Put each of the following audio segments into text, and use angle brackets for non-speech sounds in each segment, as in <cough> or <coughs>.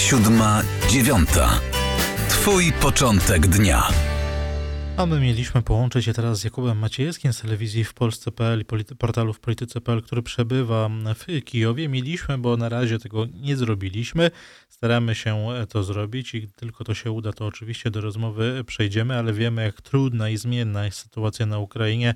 Siódma, dziewiąta. Twój początek dnia. A my mieliśmy połączyć się teraz z Jakubem Maciejewskim z telewizji w Polsce.pl i portalu w polityce.pl, który przebywa w Kijowie. Mieliśmy, bo na razie tego nie zrobiliśmy. Staramy się to zrobić i tylko to się uda, to oczywiście do rozmowy przejdziemy, ale wiemy, jak trudna i zmienna jest sytuacja na Ukrainie.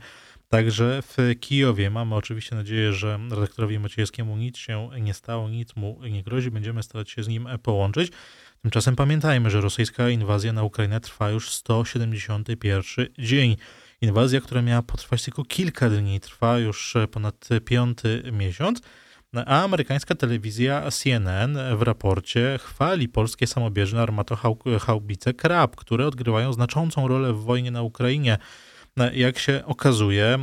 Także w Kijowie mamy oczywiście nadzieję, że redaktorowi Maciejewskiemu nic się nie stało, nic mu nie grozi. Będziemy starać się z nim połączyć. Tymczasem pamiętajmy, że rosyjska inwazja na Ukrainę trwa już 171 dzień. Inwazja, która miała potrwać tylko kilka dni, trwa już ponad piąty miesiąc. A amerykańska telewizja CNN w raporcie chwali polskie samobieżne armatohaubice Krab, które odgrywają znaczącą rolę w wojnie na Ukrainie. Jak się okazuje,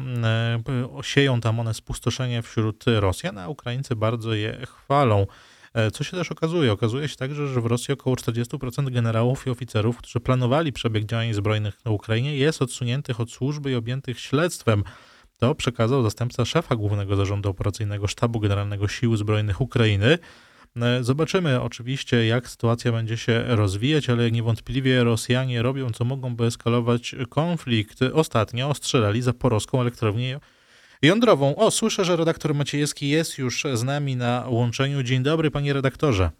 sieją tam one spustoszenie wśród Rosjan, a Ukraińcy bardzo je chwalą. E, co się też okazuje? Okazuje się także, że w Rosji około 40% generałów i oficerów, którzy planowali przebieg działań zbrojnych na Ukrainie, jest odsuniętych od służby i objętych śledztwem. To przekazał zastępca szefa Głównego Zarządu Operacyjnego Sztabu Generalnego Sił Zbrojnych Ukrainy. E, zobaczymy oczywiście, jak sytuacja będzie się rozwijać, ale niewątpliwie Rosjanie robią co mogą, by eskalować konflikt. Ostatnio ostrzelali zaporowską elektrownię jądrową. O, słyszę, że redaktor Maciejewski jest już z nami na łączeniu. Dzień dobry, panie redaktorze.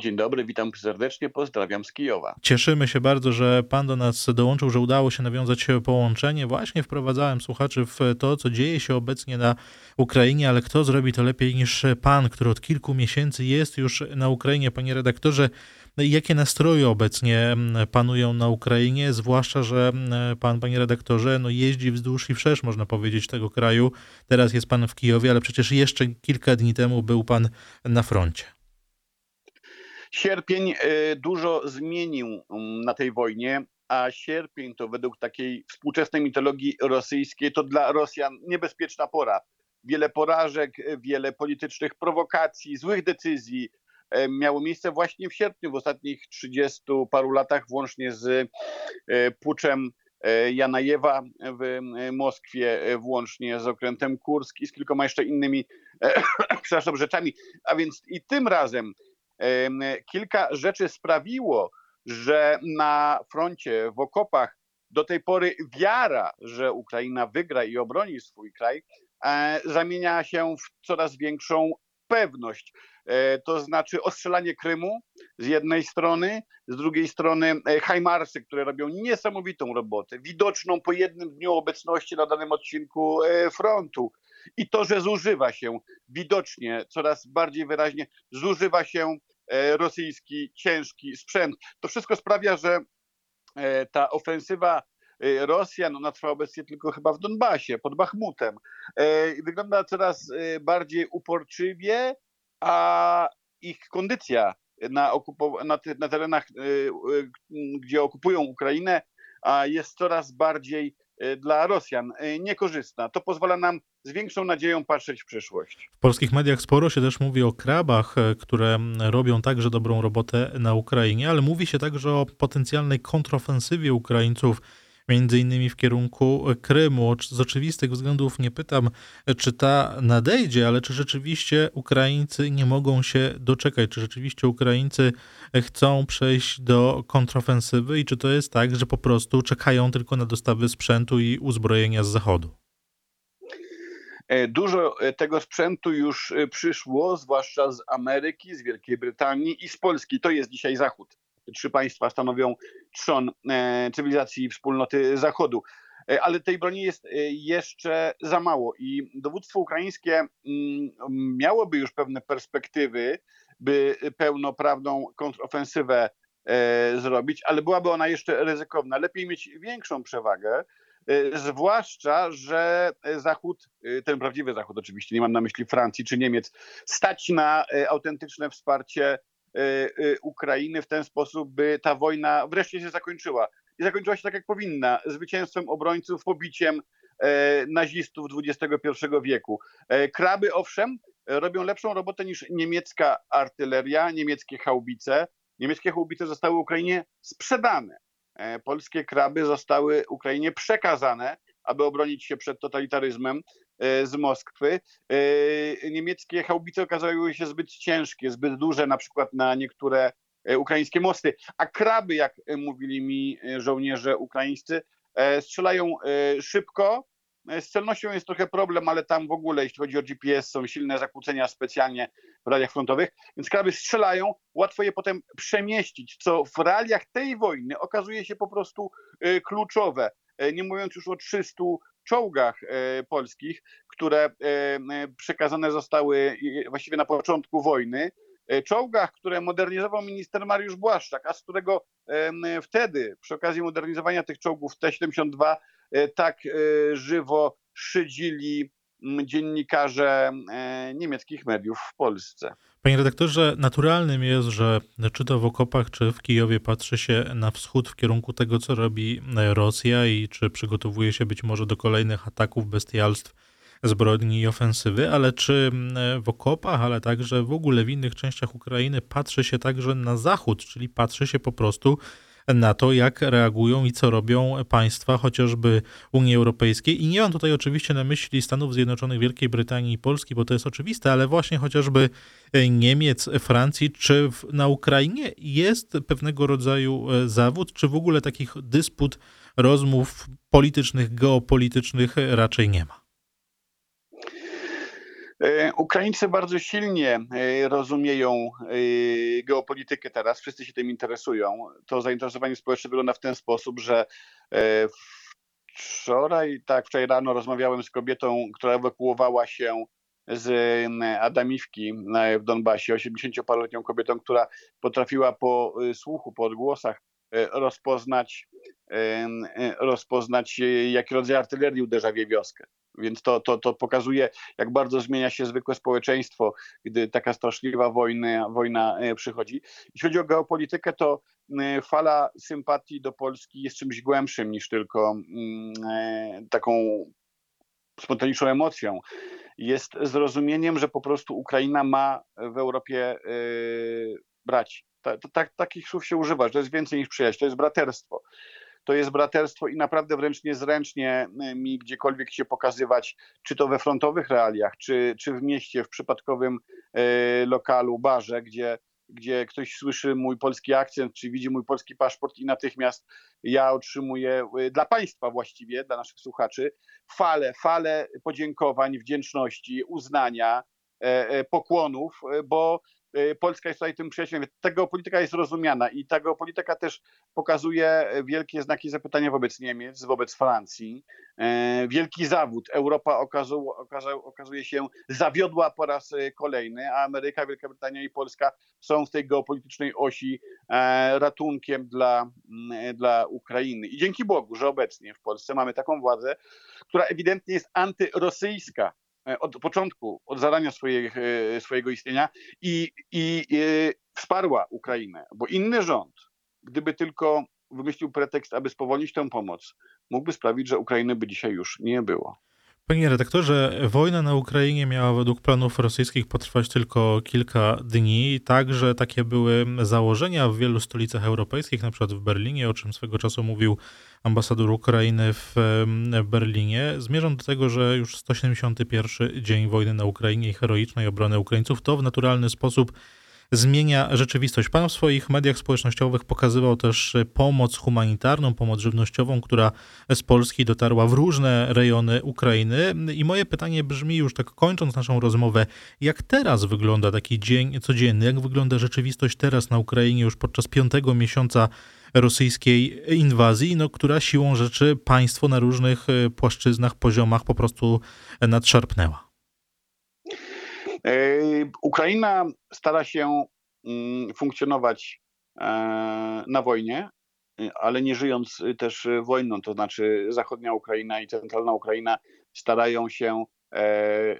Dzień dobry, witam serdecznie, pozdrawiam z Kijowa. Cieszymy się bardzo, że pan do nas dołączył, że udało się nawiązać połączenie. Właśnie wprowadzałem słuchaczy w to, co dzieje się obecnie na Ukrainie, ale kto zrobi to lepiej niż pan, który od kilku miesięcy jest już na Ukrainie. Panie redaktorze, jakie nastroje obecnie mm, panują na Ukrainie, zwłaszcza, że mm, pan, panie redaktorze, no jeździ wzdłuż i wszerz, można powiedzieć, tego kraju. Teraz jest pan w Kijowie, ale przecież jeszcze kilka dni temu był pan na froncie. Sierpień y, dużo zmienił mm, na tej wojnie, a sierpień to według takiej współczesnej mitologii rosyjskiej to dla Rosjan niebezpieczna pora. Wiele porażek, wiele politycznych prowokacji, złych decyzji e, miało miejsce właśnie w sierpniu, w ostatnich 30 paru latach, włącznie z e, puczem e, Janajewa w Moskwie, włącznie z okrętem Kursk i z kilkoma jeszcze innymi <coughs> przepraszam, rzeczami. A więc i tym razem kilka rzeczy sprawiło, że na froncie, w okopach do tej pory wiara, że Ukraina wygra i obroni swój kraj, e, zamienia się w coraz większą pewność. E, to znaczy ostrzelanie Krymu z jednej strony, z drugiej strony e, Hajmarsy, które robią niesamowitą robotę, widoczną po jednym dniu obecności na danym odcinku frontu. I to, że zużywa się widocznie, coraz bardziej wyraźnie, zużywa się e, rosyjski ciężki sprzęt. To wszystko sprawia, że e, ta ofensywa e, Rosjan, ona trwa obecnie tylko chyba w Donbasie, pod Bachmutem. Wygląda coraz bardziej uporczywie, a ich kondycja na, na, na terenach, gdzie okupują Ukrainę, jest coraz bardziej dla Rosjan niekorzystna. To pozwala nam z większą nadzieją patrzeć w przyszłość. W polskich mediach sporo się też mówi o krabach, e, które robią także dobrą robotę na Ukrainie, ale mówi się także o potencjalnej kontrofensywie Ukraińców między innymi w kierunku Krymu. Z oczywistych względów nie pytam, czy ta nadejdzie, ale czy rzeczywiście Ukraińcy nie mogą się doczekać, czy rzeczywiście Ukraińcy chcą przejść do kontrofensywy i czy to jest tak, że po prostu czekają tylko na dostawy sprzętu i uzbrojenia z Zachodu? E, dużo e, tego sprzętu już e, przyszło, zwłaszcza z Ameryki, z Wielkiej Brytanii i z Polski. To jest dzisiaj Zachód trzy państwa stanowią trzon cywilizacji wspólnoty Zachodu. Ale tej broni jest jeszcze za mało i dowództwo ukraińskie mm, miałoby już pewne perspektywy, by pełnoprawną kontrofensywę zrobić, ale byłaby ona jeszcze ryzykowna. Lepiej mieć większą przewagę, zwłaszcza, że Zachód, ten prawdziwy Zachód oczywiście, nie mam na myśli Francji czy Niemiec, stać na autentyczne wsparcie E, e, Ukrainy w ten sposób, by ta wojna wreszcie się zakończyła. I zakończyła się tak, jak powinna, zwycięstwem obrońców, pobiciem e, nazistów XXI wieku. Kraby, owszem, robią lepszą robotę niż niemiecka artyleria, niemieckie haubice. Niemieckie haubice zostały Ukrainie sprzedane. Polskie kraby zostały Ukrainie przekazane, aby obronić się przed totalitaryzmem. z Moskwy. Niemieckie haubice okazały się zbyt ciężkie, zbyt duże na przykład na niektóre ukraińskie mosty, a kraby, jak mówili mi żołnierze ukraińscy, strzelają szybko, z celnością jest trochę problem, ale tam w ogóle, jeśli chodzi o GPS, są silne zakłócenia specjalnie w radiach frontowych, więc kraby strzelają, łatwo je potem przemieścić, co w realiach tej wojny okazuje się po prostu e, kluczowe. E, nie mówiąc już o 300 czołgach e, polskich, które przekazane zostały właściwie na początku wojny, czołgach, które modernizował minister Mariusz Błaszczak, a z którego wtedy przy okazji modernizowania tych czołgów T-72 E, tak e, żywo szydzili dziennikarze e, niemieckich mediów w Polsce. Panie redaktorze, naturalnym jest, że czy to w okopach, czy w Kijowie patrzy się na wschód w kierunku tego, co robi Rosja i czy przygotowuje się być może do kolejnych ataków, bestialstw, zbrodni i ofensywy, ale czy w okopach, ale także w ogóle w innych częściach Ukrainy patrzy się także na zachód, czyli patrzy się po prostu na to, jak reagują i co robią państwa, chociażby Unii Europejskiej. I nie mam tutaj oczywiście na myśli Stanów Zjednoczonych, Wielkiej Brytanii i Polski, bo to jest oczywiste, ale właśnie chociażby Niemiec, Francji, czy w, na Ukrainie jest pewnego rodzaju e, zawód, czy w ogóle takich dysput, rozmów politycznych, geopolitycznych raczej nie ma. E, Ukraińcy bardzo silnie e, rozumieją e, geopolitykę teraz, wszyscy się tym interesują. To zainteresowanie społeczne wygląda w ten sposób, że wczoraj, tak, wczoraj rano rozmawiałem z kobietą, która ewakuowała się z Adamiwki w Donbasie, 80-paroletnią kobietą, która potrafiła po słuchu, po odgłosach rozpoznać, rozpoznać jaki rodzaj artylerii uderza w jej wioskę. Więc to, to, to pokazuje, jak bardzo zmienia się zwykłe społeczeństwo, gdy taka straszliwa wojna, wojna e, przychodzi. Jeśli chodzi o geopolitykę, to e, fala sympatii do Polski jest czymś głębszym niż tylko mm, e, taką spontaniczną emocją. Jest zrozumieniem, że po prostu Ukraina ma w Europie braci. Ta, ta, takich słów się używa, że to jest więcej niż przyjaźń, to jest braterstwo. To jest braterstwo i naprawdę wręcz niezręcznie e, mi gdziekolwiek się pokazywać, czy to we frontowych realiach, czy, czy w mieście, w przypadkowym e, lokalu, barze, gdzie gdzie ktoś słyszy mój polski akcent, czy widzi mój polski paszport i natychmiast ja otrzymuję e, dla państwa właściwie, dla naszych słuchaczy, falę, falę podziękowań, wdzięczności, uznania, pokłonów, bo Y, Polska jest tutaj tym przyjacielem. Ta geopolityka jest rozumiana i ta geopolityka też pokazuje wielkie znaki zapytania wobec Niemiec, wobec Francji. E, wielki zawód. Europa okazu, okazu, okazuje się zawiodła po raz e, kolejny, a Ameryka, Wielka Brytania i Polska są w tej geopolitycznej osi e, ratunkiem dla, dla Ukrainy. I dzięki Bogu, że obecnie w Polsce mamy taką władzę, która ewidentnie jest antyrosyjska od początku, od zarania swojej, e, swojego istnienia i, i, i e, wsparła Ukrainę, bo inny rząd, gdyby tylko wymyślił pretekst, aby spowolnić tę pomoc, mógłby sprawić, że Ukrainy by dzisiaj już nie było. Panie redaktorze, wojna na Ukrainie miała według planów rosyjskich potrwać tylko kilka dni. Także takie były założenia w wielu stolicach europejskich, na przykład w Berlinie, o czym swego czasu mówił ambasador Ukrainy w Berlinie. Zmierzam do tego, że już 171 dzień wojny na Ukrainie i heroicznej obrony Ukraińców to w naturalny sposób zmienia rzeczywistość. Pan w swoich mediach społecznościowych pokazywał też pomoc humanitarną, pomoc żywnościową, która z Polski dotarła w różne rejony Ukrainy. I moje pytanie brzmi już tak kończąc naszą rozmowę, jak teraz wygląda taki dzień codzienny, jak wygląda rzeczywistość teraz na Ukrainie już podczas piątego miesiąca rosyjskiej inwazji, no, która siłą rzeczy państwo na różnych płaszczyznach, poziomach po prostu nadszarpnęła. E, Ukraina stara się mm, funkcjonować e, na wojnie, ale nie żyjąc też wojną, to znaczy zachodnia Ukraina i centralna Ukraina starają się e,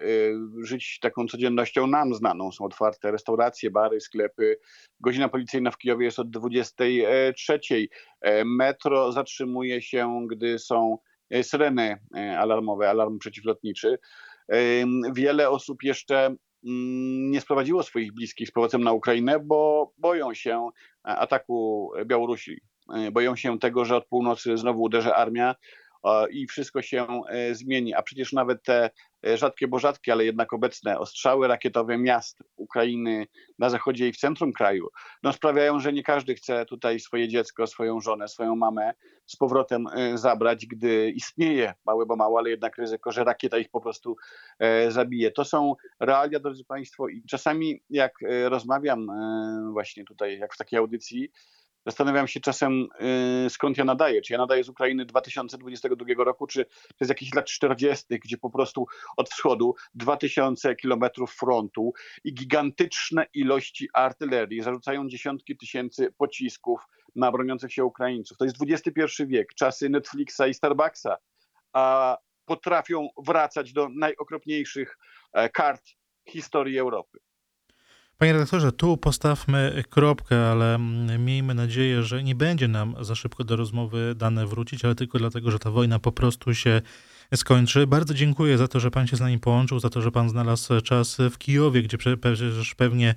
żyć taką codziennością nam znaną. Są otwarte restauracje, bary, sklepy. Godzina policyjna w Kijowie jest od 23. Metro zatrzymuje się, gdy są syreny alarmowe, alarm przeciwlotniczy. Wiele osób jeszcze nie sprowadziło swoich bliskich z powrotem na Ukrainę, bo boją się ataku Białorusi. E, boją się tego, że od północy znowu uderzy armia i wszystko się e, zmieni. A przecież nawet te e, rzadkie, bo rzadkie, ale jednak obecne ostrzały rakietowe miast Ukrainy na zachodzie i w centrum kraju, no sprawiają, że nie każdy chce tutaj swoje dziecko, swoją żonę, swoją mamę z powrotem e, zabrać, gdy istnieje małe bo mało, ale jednak ryzyko, że rakieta ich po prostu e, zabije. To są realia, drodzy Państwo, i czasami jak e, rozmawiam e, właśnie tutaj, jak w takiej audycji, Zastanawiam się czasem, y, skąd ja nadaję. Czy ja nadaję z Ukrainy 2022 roku, czy to jest jakichś lat 40., gdzie po prostu od wschodu 2000 kilometrów frontu i gigantyczne ilości artylerii zarzucają dziesiątki tysięcy pocisków na broniących się Ukraińców. To jest XXI wiek, czasy Netflixa i Starbucksa, a potrafią wracać do najokropniejszych e, kart historii Europy. Panie redaktorze, tu postawmy kropkę, ale mm, miejmy nadzieję, że nie będzie nam za szybko do rozmowy dane wrócić, ale tylko dlatego, że ta wojna po prostu się skończy. Bardzo dziękuję za to, że pan się z nami połączył, za to, że pan znalazł czas w Kijowie, gdzie przecież pewnie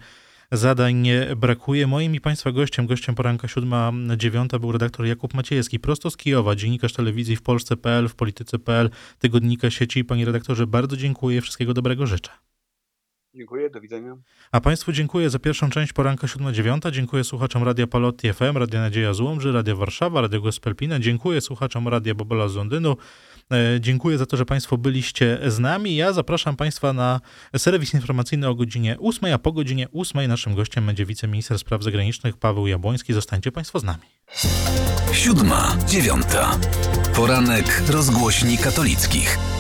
zadań nie brakuje. Moim i Państwa gościem, gościem poranka 7-9 był redaktor Jakub Maciejewski, prosto z Kijowa, dziennikarz telewizji w Polsce.pl, w Polityce.pl, tygodnika sieci. Panie redaktorze, bardzo dziękuję, wszystkiego dobrego życzę. Dziękuję, do widzenia. A Państwu dziękuję za pierwszą część poranka 7-9. Dziękuję słuchaczom Radia Palotti FM, Radia Nadzieja z Łomży, Radia Warszawa, Radio Gospel Pina. Dziękuję słuchaczom Radia Bobola z Londynu. E, dziękuję za to, że Państwo byliście z nami. Ja zapraszam Państwa na serwis informacyjny o godzinie 8, a po godzinie 8 naszym gościem będzie wiceminister spraw zagranicznych Paweł Jabłoński. Zostańcie Państwo z nami. Siódma, dziewiąta. Poranek rozgłośni katolickich.